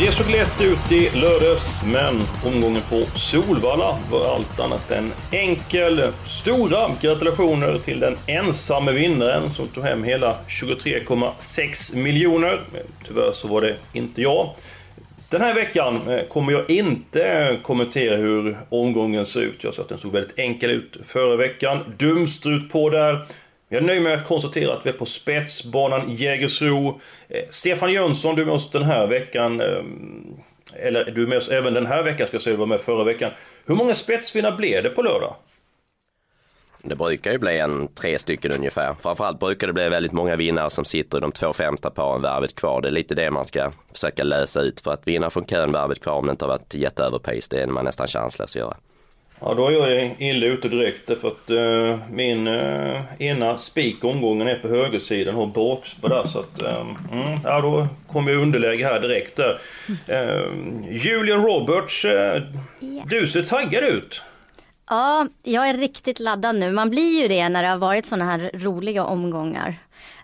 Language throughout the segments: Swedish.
Det såg lätt ut i lördags, men omgången på Solvalla var allt annat än enkel. Stora gratulationer till den ensamme vinnaren som tog hem hela 23,6 miljoner. Tyvärr så var det inte jag. Den här veckan eh, kommer jag inte kommentera hur omgången ser ut. Jag sa att den såg väldigt enkel ut förra veckan. Dumstrut på där. Jag nöjer mig med att konstatera att vi är på spetsbanan Jägersro. Eh, Stefan Jönsson, du är med oss den här veckan. Eh, eller du är med oss även den här veckan, ska jag säga. Du var med förra veckan. Hur många spetsvinnare blev det på lördag? Det brukar ju bli en tre stycken ungefär. Framförallt brukar det bli väldigt många vinnare som sitter i de två främsta paren värvet kvar. Det är lite det man ska försöka lösa ut. För att vinna från kön värvet kvar om det inte har varit jätteöverpris, det är man nästan chanslös att göra. Ja, då är jag illa ute direkt därför att uh, min uh, ena spik omgången är på högersidan och bakspår där så att um, mm, ja, då kommer jag underläge här direkt där. Uh, Julian Roberts, uh, du ser taggad ut. Ja, jag är riktigt laddad nu. Man blir ju det när det har varit sådana här roliga omgångar.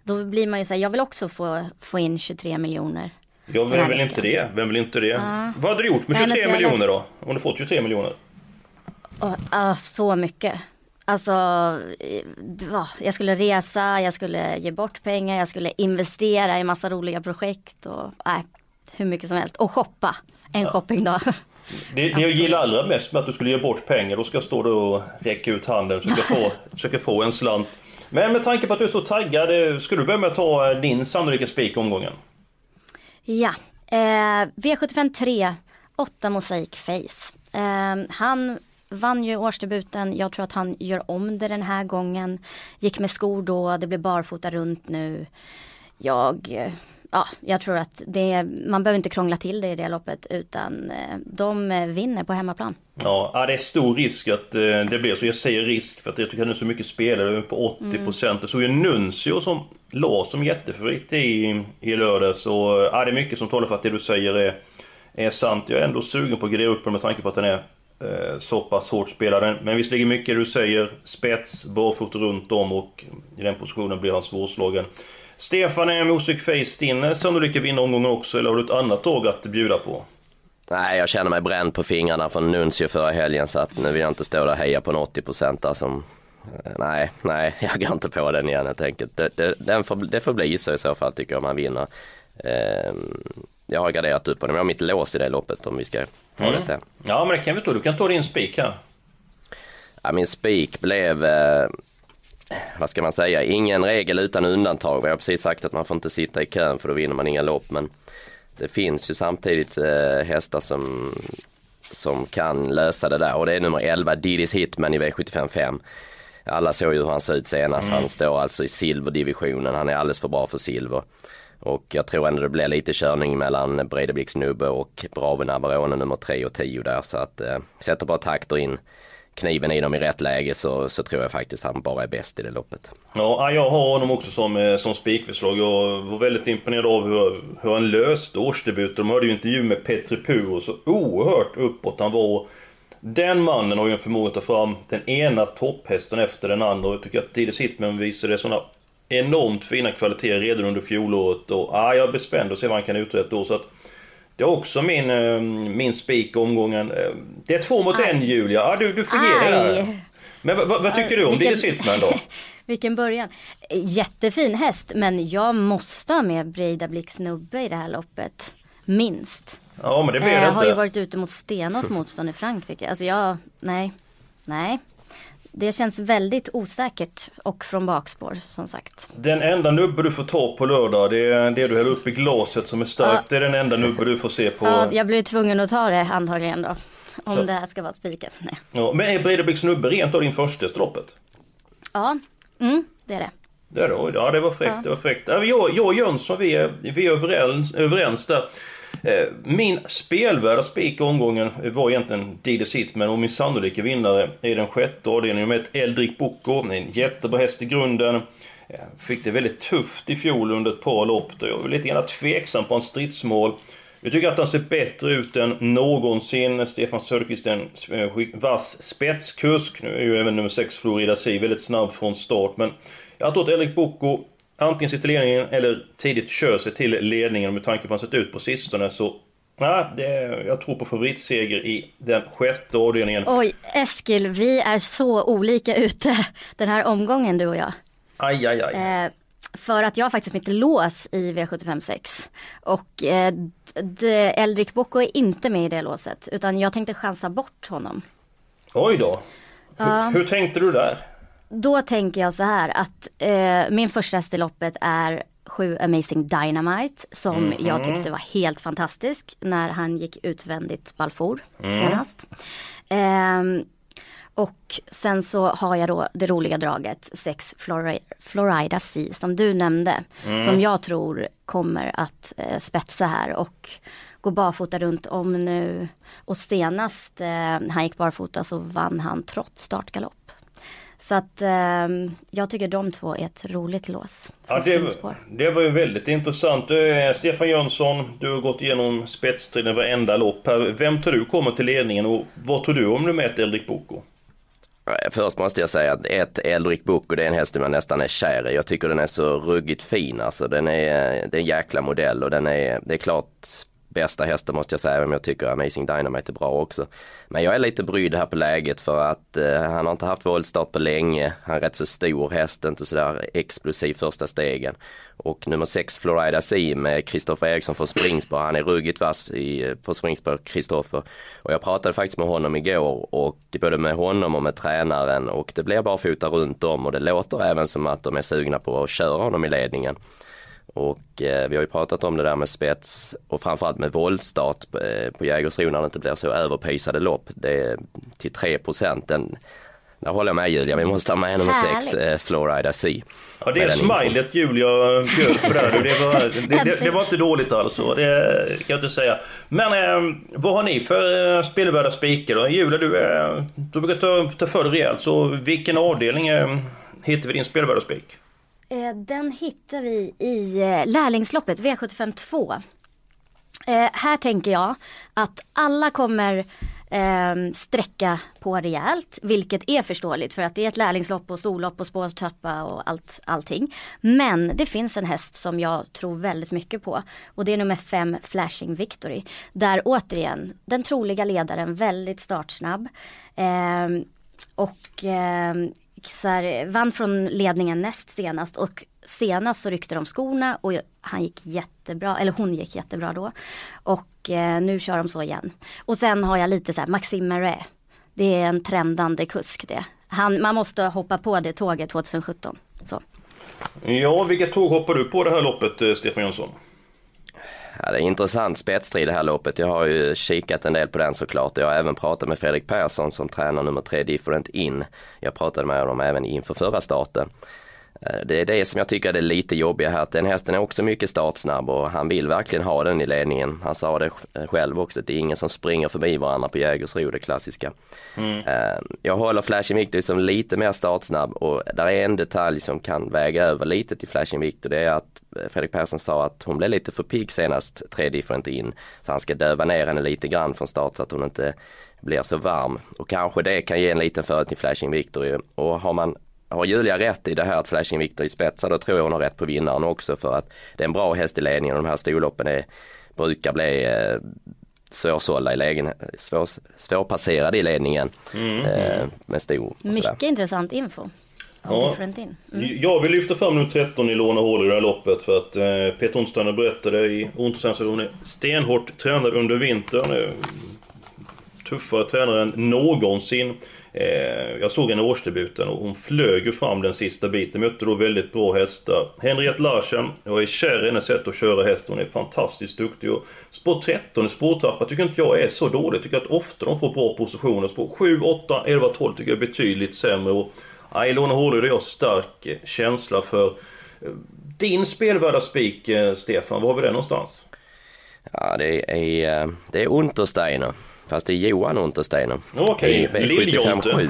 Då blir man ju såhär, jag vill också få, få in 23 miljoner. Ja, vem vill inte det? Vem vill inte det? Vad hade du gjort med 23 Nej, miljoner läst... då? Om du fått 23 miljoner? Oh, uh, så mycket. Alltså, uh, jag skulle resa, jag skulle ge bort pengar, jag skulle investera i massa roliga projekt och uh, hur mycket som helst. Och shoppa, en ja. shoppingdag. Det, det jag gillar allra mest med att du skulle ge bort pengar, då ska jag stå där och räcka ut handen och försöka få, försöka få en slant. Men med tanke på att du är så taggad, eh, ska du börja med att ta eh, din sannolika spik omgången? Ja, eh, V75 3, 8 Mosaic Face. Eh, han vann ju årsdebuten, jag tror att han gör om det den här gången. Gick med skor då, det blir barfota runt nu. Jag eh, ja, jag tror att det, man behöver inte krångla till det i det loppet utan eh, de vinner på hemmaplan. Ja, det är stor risk att eh, det blir så. Jag säger risk för att jag tycker att han är så mycket spelare, på 80%. Mm. Jag såg ju Nuncio som la som jättefavorit i, i lördags och ja, det är mycket som talar för att det du säger är, är sant. Jag är ändå sugen på att gräva upp med tanke på att den är eh, Eh, så pass hårt spelad. Men visst ligger mycket du säger, spets, barfota runt om och i den positionen blir han svårslagen. Stefan, är Music Face din sannolika vinnaromgång också, eller har du ett annat tåg att bjuda på? Nej, jag känner mig bränd på fingrarna från Nuncio förra helgen så att nu vill jag inte stå där och heja på en 80% där som eh, Nej, nej, jag går inte på den igen helt enkelt. Det, det, den får, det får bli så i så fall tycker jag om man vinner. Eh, jag har garderat upp men jag har mitt lås i det loppet om vi ska ta mm. det sen. Ja, men det kan vi ta. Du kan ta din spik här. Ja, min spik blev eh, vad ska man säga, ingen regel utan undantag. Vi har precis sagt att man får inte sitta i kön för då vinner man inga lopp. Men det finns ju samtidigt eh, hästar som, som kan lösa det där och det är nummer 11, Didis Hitman i V75 5. Alla såg ju hur han såg ut senast. Mm. Han står alltså i silverdivisionen. Han är alldeles för bra för silver. Och jag tror ändå det blir lite körning mellan Bredebliks Nubbe och Bravo Navarone nummer 3 och 10 där. Så att eh, sätter bara takter in kniven i dem i rätt läge så, så tror jag faktiskt han bara är bäst i det loppet. Ja, jag har honom också som, eh, som spikförslag. Jag var väldigt imponerad av hur, hur han löste årsdebuten. De hörde ju intervju med Petri Puro så oerhört uppåt han var. Den mannen har ju en förmåga att ta fram den ena topphästen efter den andra och jag tycker att Didis Hitman visade sådana enormt fina kvaliteter redan under fjolåret och ja, jag är spänd att se vad han kan uträtta då. Så att det är också min, eh, min spik omgången. Eh, det är två mot Aj. en Julia. Ja, du, du det här. Men vad, vad tycker du om Vilken... Sittman då? Vilken början. Jättefin häst men jag måste ha med Breida Blick snubbe i det här loppet. Minst. Ja men det blir det inte. Jag har ju varit ute mot stenhårt motstånd i Frankrike. Alltså jag, nej, nej. Det känns väldigt osäkert och från bakspår som sagt. Den enda nubbe du får ta på lördag det är det du häller upp i glaset som är starkt. Ja. Det är den enda nubbe du får se på. Ja, jag blir tvungen att ta det antagligen då. Om Så. det här ska vara spiken. Ja, men är Breidablicks nubbe rent av din första loppet? Ja, mm, det är det. Det är det, ja det var fräckt, ja. det var fräckt. Jag, jag och Jönsson vi är, vi är överens, överens där. Eh, min spelvärda spik omgången var egentligen Dide Sittman och min sannolika vinnare är den sjätte avdelningen med ett Eldrik Boko, En jättebra häst i grunden. Eh, fick det väldigt tufft i fjol under ett par lopp. Jag var lite grann tveksam på en stridsmål. Jag tycker att han ser bättre ut än någonsin. Stefan Söderqvist är en vass spetskusk. Nu är ju även nummer 6 Florida Si väldigt snabb från start. Men jag tror att Erik Boko antingen sitter ledningen eller tidigt kör sig till ledningen. Med tanke på hur han sett ut på sistone så Nej, det, jag tror på favoritseger i den sjätte avdelningen. Oj, Eskil, vi är så olika ute den här omgången du och jag. Aj, aj, aj. Eh, för att jag har faktiskt mitt lås i V75 6. Och eh, Eldrik Bocco är inte med i det låset. Utan jag tänkte chansa bort honom. Oj då. Hur, hur tänkte du där? Då tänker jag så här att eh, min första häst i loppet är sju Amazing Dynamite som mm -hmm. jag tyckte var helt fantastisk när han gick utvändigt Balfour mm. senast. Eh, och sen så har jag då det roliga draget 6 Florida, Florida Sea som du nämnde. Mm. Som jag tror kommer att eh, spetsa här och gå barfota runt om nu. Och senast eh, han gick barfota så vann han trots startgalopp. Så att eh, jag tycker de två är ett roligt lås. Ja, det, det, var ju väldigt intressant. Eh, Stefan Jönsson, du har gått igenom spetstriden varenda lopp här. Vem tror du kommer till ledningen och vad tror du om du möter Eldrik Boko? Först måste jag säga att ett Eldrik Boko det är en häst som jag nästan är kär i. Jag tycker den är så ruggigt fin alltså. Den är, det är en jäkla modell och den är, det är klart bästa hästen måste jag säga, även om jag tycker Amazing Dynamite är bra också. Men jag är lite brydd här på läget för att eh, han har inte haft voltstart på länge. Han är rätt så stor häst, inte sådär explosiv första stegen. Och nummer 6 Florida Sea med Kristoffer Eriksson från springspår. Han är ruggigt vass i, eh, på springspår, Kristoffer. Och jag pratade faktiskt med honom igår och både med honom och med tränaren och det blir barfota runt om och det låter även som att de är sugna på att köra honom i ledningen. Och eh, vi har ju pratat om det där med spets och framförallt med våldstart på, eh, på Jägersro när det inte blir så överprisade lopp. Det är till 3 den där håller jag med Julia, vi måste ha med nummer 6, eh, Florida Sea. Ja det är smilet Julia bjöd på där. Det var, det, det, det, var inte dåligt alltså, det kan jag inte säga. Men eh, vad har ni för eh, spelvärda spikar då? Julia du, eh, du brukar ta, ta för dig rejält, så vilken avdelning eh, hittar vi din spelvärda spik? Eh, den hittar vi i eh, lärlingsloppet V75 2. Eh, här tänker jag att alla kommer eh, sträcka på rejält, vilket är förståeligt för att det är ett lärlingslopp och storlopp och spårtrappa och allt, allting. Men det finns en häst som jag tror väldigt mycket på och det är nummer 5 Flashing Victory. Där återigen den troliga ledaren väldigt startsnabb. Eh, och eh, så här, eh, vann från ledningen näst senast och senast så ryckte de skorna och han gick jättebra, eller hon gick jättebra då. Och eh, nu kör de så igen. Och sen har jag lite så här Maxime Marais. Det är en trendande kusk det. Han, man måste hoppa på det tåget 2017. Så. Ja, vilket tåg hoppar du på det här loppet eh, Stefan Jönsson? Ja, det är intressant spetsstrid det här loppet. Jag har ju kikat en del på den såklart. Jag har även pratat med Fredrik Persson som tränar nummer tre Different In. Jag pratade med honom även inför förra starten. Eh, det är det som jag tycker är lite jobbiga här, att den hästen är också mycket startsnabb och han vill verkligen ha den i ledningen. Han sa det själv också, att det är ingen som springer förbi varandra på Jägersro, det klassiska. Mm. Eh, jag håller Flashing Victor som lite mer startsnabb och där är en detalj som kan väga över lite till Flashing Victor, det är att eh, Fredrik Persson sa att hon blev lite för pigg senast, tre different in. Så han ska döva ner henne lite grann från start så att hon inte blir så varm. Och kanske det kan ge en liten fördel till Flashing Victor. Och har man har Julia rätt i det här att Flashing Victor i spetsar, då tror jag hon har rätt på vinnaren också för att det är en bra häst i ledningen och de här storloppen är, brukar bli eh, svårsålda i lägen, svår, svårpasserade i ledningen. Mm. Eh, med stor. Mycket intressant info. Ja. Mm. Jag vill lyfta fram nummer 13 i Låna hål i det här loppet för att eh, Peter Onsdaner berättade i onsdags att hon är stenhårt tränad under vintern. Tuffare tränare än någonsin. Eh, jag såg henne i årsdebuten och hon flög ju fram den sista biten. Mötte då väldigt bra hästar. Henriette Larsen, jag är kär i hennes sätt att köra häst. Hon är fantastiskt duktig. Och spår 13 i spårtrappa tycker inte jag är så dåligt. Jag tycker att ofta de får bra positioner. Spår 7, 8, 11, 12 tycker jag är betydligt sämre. Och Ilona Låna har jag stark känsla för. Eh, din spelvärda spik, eh, Stefan, var har vi den någonstans? Ja, det är, eh, det är Untersteiner. Fast det är Johan Untersteiner. Okej, okay. Lill-Jonte.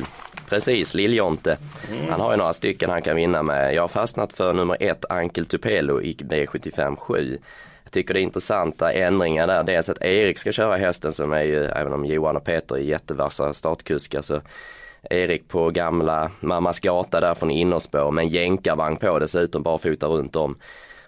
Precis, Lill-Jonte. Mm. Han har ju några stycken han kan vinna med. Jag har fastnat för nummer ett, Ankel Tupelo i V75 7. Jag tycker det är intressanta ändringar där. Dels att Erik ska köra hästen som är ju, även om Johan och Peter är jättevassa startkuskar så Erik på gamla Mammas gata där från innerspår med en jänkarvagn på dessutom barfota runt om.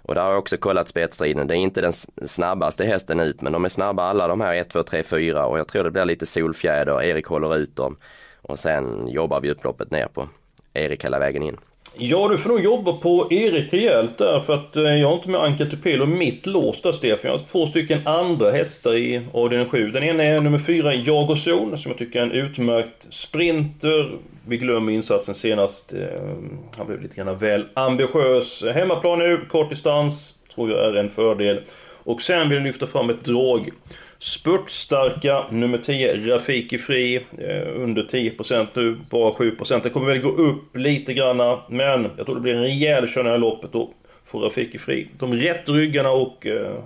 Och där har jag också kollat spetsstriden. Det är inte den snabbaste hästen ut men de är snabba alla de här 1, 2, 3, 4 och jag tror det blir lite solfjäder. Erik håller ut dem. Och sen jobbar vi upploppet ner på Erik hela vägen in. Ja, du får nog jobba på Erik rejält där för att eh, jag har inte med Anka Tupelo mitt lås där Stefan. Jag har två stycken andra hästar i avdelning 7. Den ena är nummer 4, Jagozon, som jag tycker är en utmärkt sprinter. Vi glömmer insatsen senast. Eh, han blev lite grann väl ambitiös. Hemmaplan nu, kort distans, tror jag är en fördel. Och sen vill jag lyfta fram ett drag Spurtstarka nummer 10, Rafiki Fri, eh, under 10% nu, bara 7%. Det kommer väl gå upp lite granna, men jag tror det blir en rejäl körning i loppet då, får Rafiki Fri. De rätt ryggarna och eh,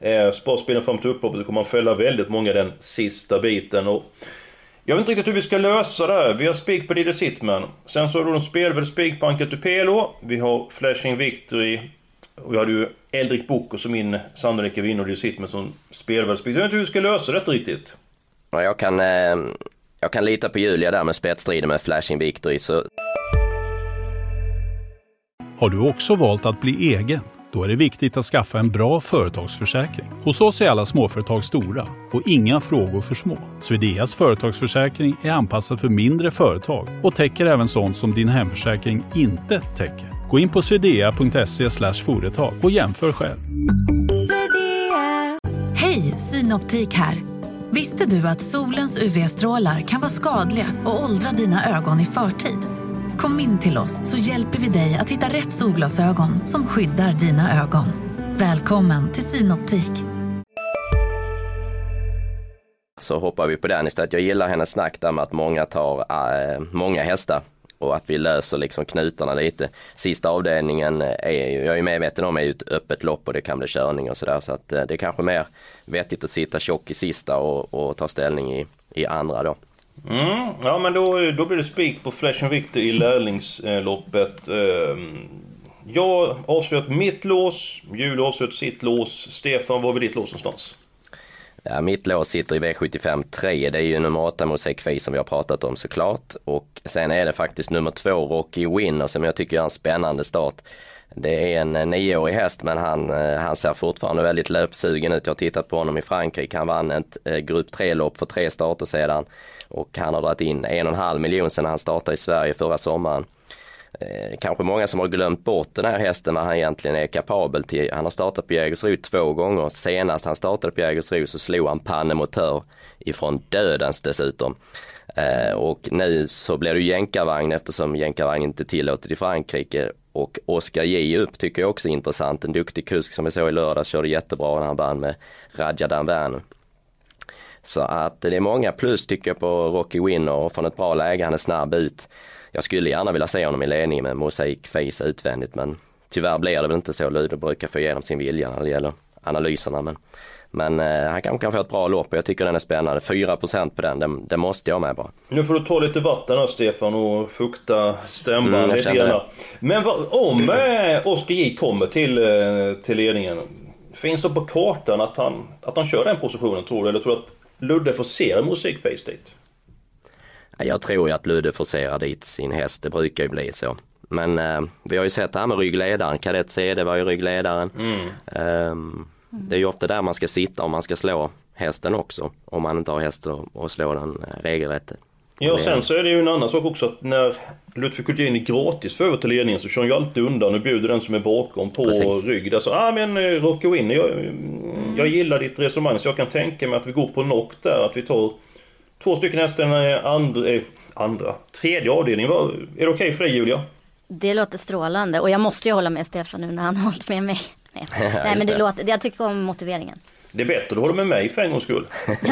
eh sparspelen fram till upploppet kommer man fälla väldigt många den sista biten. Och jag vet inte riktigt hur vi ska lösa det här. Vi har spik på Diddy Sitman. Sen så har du en spelvärd spik på Anka Tupelo. Vi har Flashing Victory och jag hade ju Eldrik Boko som min sannolika vinnare i sitt med som spelvärldsspel. Jag vet inte hur vi ska lösa detta riktigt. Ja, jag kan, eh, jag kan lita på Julia där med spetsstriden med Flashing Victory. Så... Har du också valt att bli egen? Då är det viktigt att skaffa en bra företagsförsäkring. Hos oss är alla småföretag stora och inga frågor för små. Swedeas företagsförsäkring är anpassad för mindre företag och täcker även sånt som din hemförsäkring inte täcker. Gå in på swedea.se företag och jämför själv. Hej, Synoptik här. Visste du att solens UV-strålar kan vara skadliga och åldra dina ögon i förtid? Kom in till oss så hjälper vi dig att hitta rätt solglasögon som skyddar dina ögon. Välkommen till Synoptik. Så hoppar vi på den istället. Jag gillar hennes snack där med att många tar äh, många hästar och att vi löser liksom knutarna lite. Sista avdelningen eh, är ju, jag är medveten om, är ju ett öppet lopp och det kan bli körning och sådär så att eh, det är kanske mer vettigt att sitta tjock i sista och, och ta ställning i, i andra då. Mm, ja men då, då blir det spik på Flash and Victor i lärlingsloppet. Ehm, jag avslöjat mitt lås, Julia avslöjat sitt lås. Stefan, var var ditt lås någonstans? Ja, mitt lås sitter i V75 3. Det är ju nummer 8 Mosaic Face som vi har pratat om såklart. Och sen är det faktiskt nummer 2 Rocky Winner som jag tycker är en spännande start. Det är en eh, nioårig häst men han, eh, han ser fortfarande väldigt löpsugen ut. Jag har tittat på honom i Frankrike. Han vann ett eh, grupp 3-lopp för tre starter sedan. Och han har dragit in en och en halv miljon sedan han startade i Sverige förra sommaren. Eh, kanske många som har glömt bort den här hästen vad han egentligen är kapabel till. Han har startat på Jägersro två gånger. Senast han startade på Jägersro så slog han pannemotör ifrån dödens dessutom. Eh, och nu så blir det jänkarvagn eftersom jänkarvagn inte är tillåtet i Frankrike. Och Oskar J upp tycker jag också är intressant. En duktig kusk som vi såg i lördags körde jättebra när han vann med Radja Danvern. Så att det är många plus tycker jag på Rocky Winner och från ett bra läge. Han är snabb ut jag skulle gärna vilja se honom i ledning med Mosaic Face utvändigt men tyvärr blir det väl inte så. Ludo brukar få igenom sin vilja när det gäller analyserna men, men eh, han kanske kan få ett bra lopp och jag tycker den är spännande. 4% på den, den, den måste jag med bara. Nu får du ta lite vatten här Stefan och fukta stämbanden mm, lite grann. Men vad, om eh, Oskar J kommer till, eh, till ledningen, finns det på kartan att han, att han kör den positionen tror du? Eller tror du att Ludde får se Mosaic Face dit? Jag tror ju att Ludde forcerar dit sin häst, det brukar ju bli så. Men eh, vi har ju sett det här med ryggledaren, kadett CD var ju ryggledaren. Mm. Eh, det är ju ofta där man ska sitta om man ska slå hästen också. Om man inte har häst att slå den eh, regelrätt. Ja, sen så är det ju en annan sak också att när Ludvig Kultin är gratis för över till ledningen så kör han ju alltid undan och bjuder den som är bakom på Precis. rygg. Där så, ah men eh, Rocky Winner, jag, jag gillar ditt resonemang så jag kan tänka mig att vi går på knock där, att vi tar Två stycken hästar andra, eh, andra, tredje avdelningen. Är det okej okay för dig Julia? Det låter strålande och jag måste ju hålla med Stefan nu när han har hållit med mig. Nej, Nej men det, det låter, jag tycker om motiveringen. Det är bättre att du håller med mig för en gångs skull.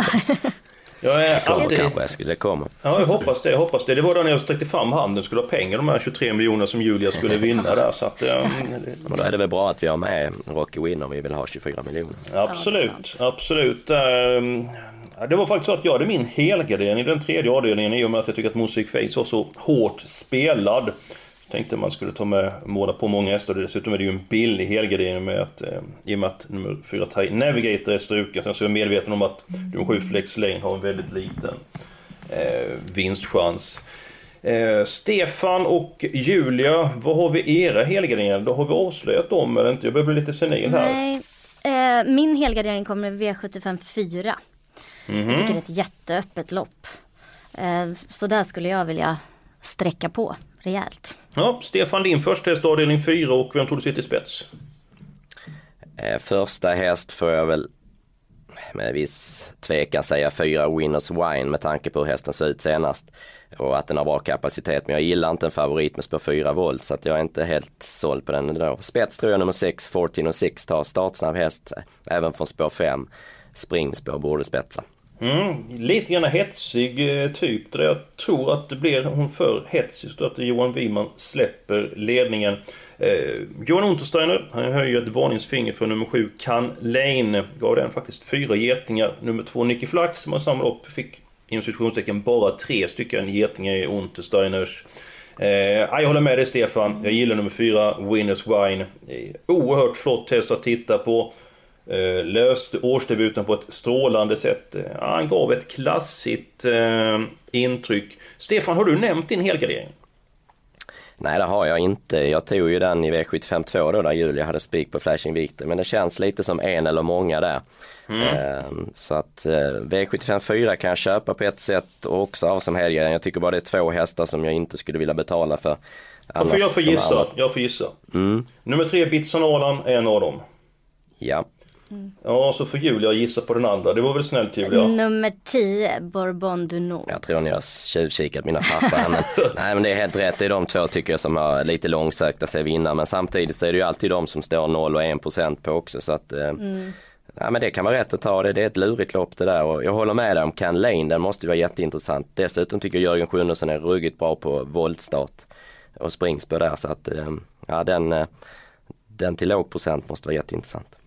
Jag är Kommer alltid... kanske det kommer. Ja, jag hoppas det, jag hoppas det. Det var då när jag sträckte fram handen skulle ha pengar, de här 23 miljoner som Julia skulle vinna där. Så att, eh, Men då är det väl bra att vi har med Rocky Win om vi vill ha 24 miljoner. Absolut, absolut. Ehm, ja, Det var faktiskt så att jag hade min helgardering i den tredje avdelningen i och med att jag tycker att Music Face var så hårt spelad. Tänkte man skulle ta med måla på många hästar. Dessutom är det ju en billig helgardering med att, eh, i och med att nummer 4 Thai Navigator är struken. Sen så är jag medveten om att nummer 7 Flex Lane har en väldigt liten eh, vinstchans. Eh, Stefan och Julia, vad har vi era helgarderingar? Då har vi avslöjat dem eller inte? Jag börjar bli lite senil här. Nej, eh, min helgardering kommer V75 4. Mhm. Jag tycker det är ett jätteöppet lopp. Eh, så där skulle jag vilja sträcka på rejält. Ja, Stefan, din första häst avdelning 4 och vem tror du sitter i spets? Eh, första häst får jag väl med viss tvekan säga fyra Winners Wine med tanke på hur hästen såg ut senast. Och att den har bra kapacitet. Men jag gillar inte en favorit med spår 4 volt så att jag är inte helt såld på den då. Spets tror jag nummer 6, 14 och 6 tar startsnabb häst. Även från spår 5. Springspår borde spetsa. Mm, lite grann hetsig eh, typ. Där jag tror att det blir hon för hetsig så att Johan Wiman släpper ledningen. Eh, Johan Untersteiner, han höjer ett varningsfinger för nummer 7 Can Lane. Gav den faktiskt fyra getingar. Nummer 2 Nicky Flax som han samlade upp fick inom situationstecken bara tre stycken getingar i Untersteiners. Eh, jag håller med dig Stefan. Jag gillar nummer 4 Winners Wine. Oerhört flott häst att titta på. Eh, löste årsdebuten på ett strålande sätt. Eh, han gav ett klassigt eh, intryck. Stefan, har du nämnt din helgardering? Nej det har jag inte. Jag tog ju den i V75 2 då där Julia hade spik på Flashing Victor. Men det känns lite som en eller många där. Ehm, Så att eh, V75 4 kan jag köpa på ett sätt och också av som helgardering. Jag tycker bara det är två hästar som jag inte skulle vilja betala för. Får, jag får gissa. andra- Jag får gissa. Mm, Nummer 3 Bitsan Alan är en av dem. ja. Ja, så får Julia gissa på den andra. Det var väl snällt Julia? Nummer 10, Bourbon du Nord. Jag tror ni har tjuvkikat mina papper här, men, Nej men det är helt rätt. Det är de två tycker jag som har lite långsökt att se vinna. Men samtidigt så är det ju alltid de som står 0 och 1 procent på också. Så att, eh, ja, men det kan vara rätt att ta det. Det är ett lurigt lopp det där. Och jag håller med dig om Can Lane. Den måste ju vara jätteintressant. Dessutom tycker jag Jörgen Sjunnesson är ruggigt bra på voltstart och springspår där. Så att eh, ja, den, eh, den till låg procent måste vara jätteintressant.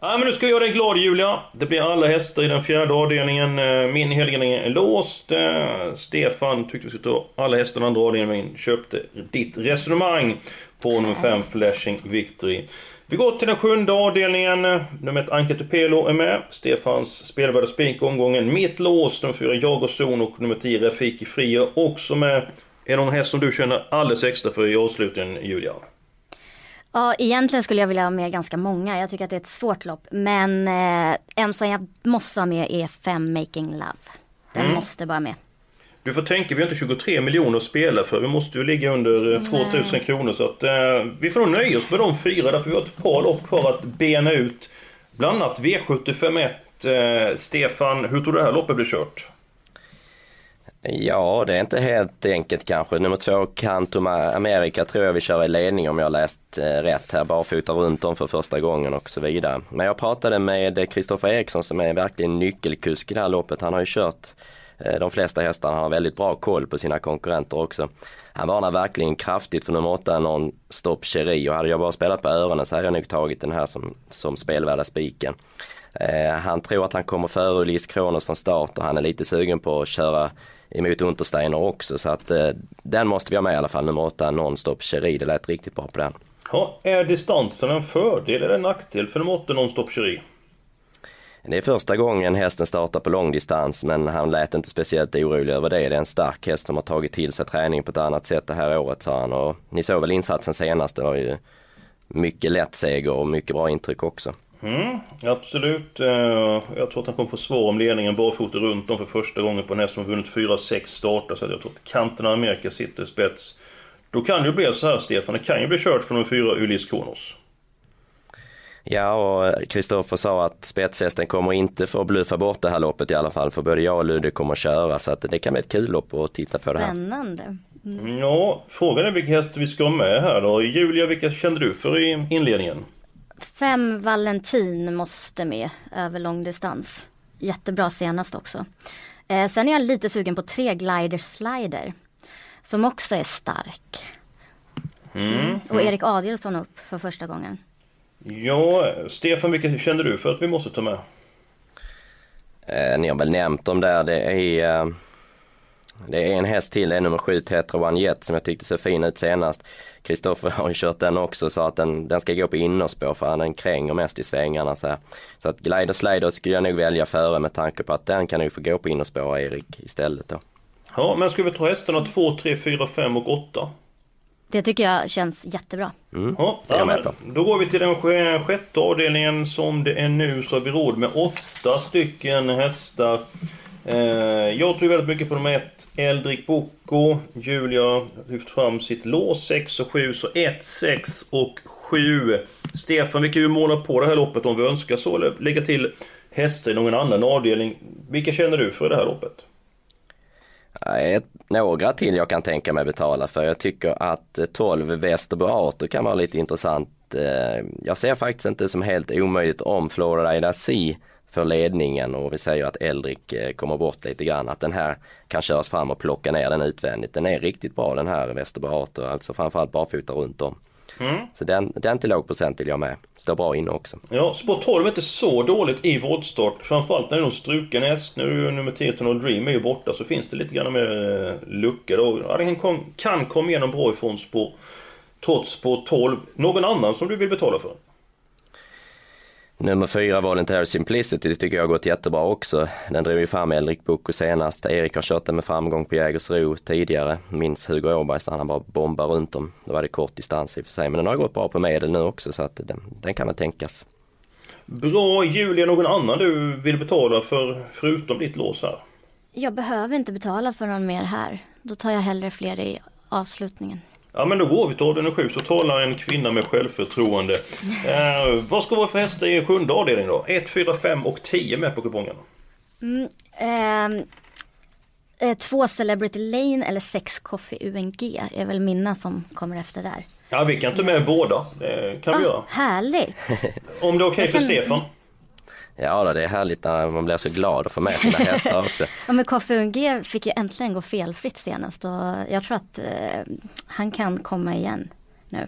Ja, men nu ska jag göra dig glad Julia. Det blir alla hästar i den fjärde avdelningen. Eh, Min helgardering är låst. Eh, Stefan tyckte vi skulle ta alla hästar i andra avdelningen. men Köpte ditt resonemang på nummer 5 Flashing Victory. Vi går till den sjunde avdelningen. Nummer 1 Anka Tupelo är med. Stefans spelvärda spik omgången. Mitt lås, nummer 4 Jag och Zon och nummer 10 Rafiki Fria också med. Är det någon häst som du känner alldeles extra för i avslutningen Julia? Ja, egentligen skulle jag vilja ha med ganska många. Jag tycker att det är ett svårt lopp. Men eh, en som jag måste ha med är 5 Making Love. Den Mm. måste bara med. Du får tänka, vi har inte 23 miljoner att spela för. Vi måste ju ligga under eh, 2000 kronor. Så att eh, vi får nog nöja oss med de fyra. Därför vi har ett par lopp kvar att bena ut. Bland annat V751. Eh, Stefan, hur tror du det här loppet blir kört? Ja, det är inte helt enkelt kanske. Nummer två, Cantum America tror jag vi kör i ledning om jag har läst eh, rätt här. Barfota runt om för första gången och så vidare. Men jag pratade med eh, Kristoffer Eriksson som är verkligen nyckelkusk i det här loppet. Han har ju kört eh, de flesta hästarna, han har väldigt bra koll på sina konkurrenter också. Han varnar verkligen kraftigt för nummer åtta, någon Stop Cherie och hade jag bara spelat på öronen så hade jag nog tagit den här som, som spelvärda spiken. Eh, han tror att han kommer före Ulis Kronos från start och han är lite sugen på att köra emot Untersteiner också så att eh, den måste vi ha med i alla fall, nummer 8 Nonstop Cherie, det lät riktigt bra på den. Ja, är distansen en fördel eller en nackdel för nummer 8 Non-Stop Cherie? Det är första gången hästen startar på långdistans men han lät inte speciellt orolig över det. Det är en stark häst som har tagit till sig träning på ett annat sätt det här året sa han och ni såg väl insatsen senast, det var ju mycket lätt seger och mycket bra intryck också. Mm, absolut. Eh, Jag tror att han kommer få svår om ledningen barfota runt om för första gången på en häst som vunnit 4-6 starter. Så jag tror att kanten av Amerika sitter i spets. Då kan det ju bli så här Stefan, det kan ju bli kört för nummer 4 Ulis Kronos. Ja och Kristoffer sa att spetshästen kommer inte få bluffa bort det här loppet i alla fall för både jag och Ludde kommer att köra så att det kan bli ett kul lopp att titta på det här. Spännande. Ja, frågan är vilka hästar vi ska ha med här då. Julia, vilka kände du för i inledningen? 5 Valentin måste med över långdistans. Jättebra senast också. Eh, sen är jag lite sugen på tre glider slider. Som också är stark. Mm. Och Erik Adielsson upp för första gången. Ja, Stefan, vilka känner du för att vi måste ta med? Eh, ni har väl nämnt dem där. Det är, eh, det är en häst till, det är nummer sju Tetra One Jet som jag tyckte såg fin ut senast. Kristoffer har ju kört den också så att den, den ska gå på innerspår för han kränger mest i svängarna så här. Så att Glider Slider skulle jag nog välja före med tanke på att den kan ju få gå på innerspår Erik istället då. Ja, men ska vi ta hästarna 2, 3, 4, 5 och 8? Det tycker jag känns jättebra. Mm. Ja, ja, med på. men då går vi till den sj- sjätte avdelningen som det är nu så har vi råd med åtta stycken hästar. Eh, jag tror väldigt mycket på nummer ett, Eldrik Boko, Julia har lyft fram sitt lås 6 och 7, så 1, 6 och 7. Stefan, vi kan ju måla på det här loppet om vi önskar så, eller lägga till hästar i någon annan avdelning. Vilka känner du för det här loppet? Ett- några till jag kan tänka mig betala för. Jag tycker att eh, 12 Västerbo Arthur kan vara lite intressant. Eh, jag ser faktiskt inte som helt omöjligt om Florida Sea för ledningen och vi säger att Eldrik eh, kommer bort lite grann. Att den här kan köras fram och plocka ner den utvändigt. Den är riktigt bra den här Arthur, alltså framförallt barfota runt om. Mm. Så den, den till låg procent vill jag med. Står bra inne också. Ja, spår 12 är inte så dåligt i voltstart. Framförallt när det någon struken häst. Nu är nummer 10 Tonal Dream är ju borta så finns det lite grann mer eh, lucka då. Ja, den kan, kan komma igenom bra ifrån spår trots spår 12. Någon annan som du vill betala för? Nummer fyra Voluntary Simplicity tycker jag har gått jättebra också. Den drev ju fram Elrik Boko senast. Erik har kört den med framgång på Jägersro tidigare. Minns Hugo Åbergs när han bara bombar runt dem. Då var det kort distans i och för sig men den har gått bra på medel nu också så att den, den kan väl tänkas. Bra Julia, någon annan du vill betala för förutom ditt lås här? Jag behöver inte betala för någon mer här. Då tar jag hellre fler i avslutningen. Ja men då går vi till avdelning 7 så talar en kvinna med självförtroende. Eh, vad ska vara för hästar i sjunde avdelningen då? 1, 4, 5 och 10 med på kupongen. Mm, ehm, eh, två Celebrity Lane eller sex Coffee UNG är väl mina som kommer efter där. Ja vi kan ta med båda. Det kan vi göra. Härligt! Om det är okej Jag för Stefan. Ja det är härligt när man blir så glad att få med sina hästar också. Ja men Coffee UNG fick ju äntligen gå felfritt senast och jag tror att eh, han kan komma igen nu.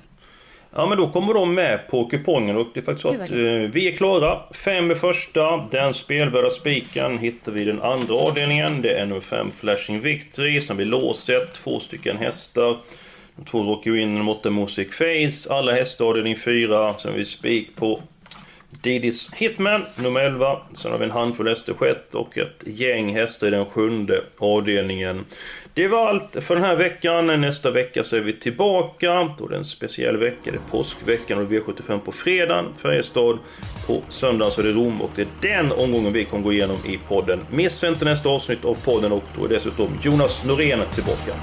Ja men då kommer de med på kupongen och det är faktiskt så att eh, vi är klara. Fem är första, den spelvärda spiken hittar vi i den andra avdelningen. Det är nummer fem Flashing Victory, sen blir låset, två stycken hästar. De två råkar ju in nummer åtta Music Face, alla hästar avdelning fyra. Sen har vi spik på Didis Hitman, nummer 11. Sen har vi en handfull hästar sjätte och ett gäng hästar i den sjunde avdelningen. Det var allt för den här veckan. Nästa vecka så är vi tillbaka. Då är det en speciell vecka. Det är påskveckan och V75 på fredag. Färjestad. På söndagen så är det Rom och det är den omgången vi kommer gå igenom i podden. Missa inte nästa avsnitt av podden och då är dessutom Jonas Norén tillbaka.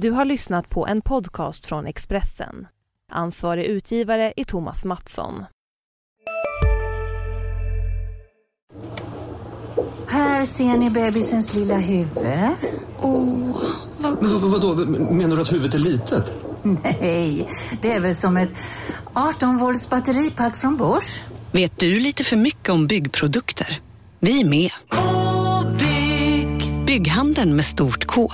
Du har lyssnat på en podcast från Expressen. Ansvarig utgivare är Thomas Mattsson. Här ser ni bebisens lilla huvud. Åh, vad... Men vadå, menar du att huvudet är litet? Nej, det är väl som ett 18 volts batteripack från Bosch. Vet du lite för mycket om byggprodukter? Vi är med. K-bygg. Bygghandeln med stort K.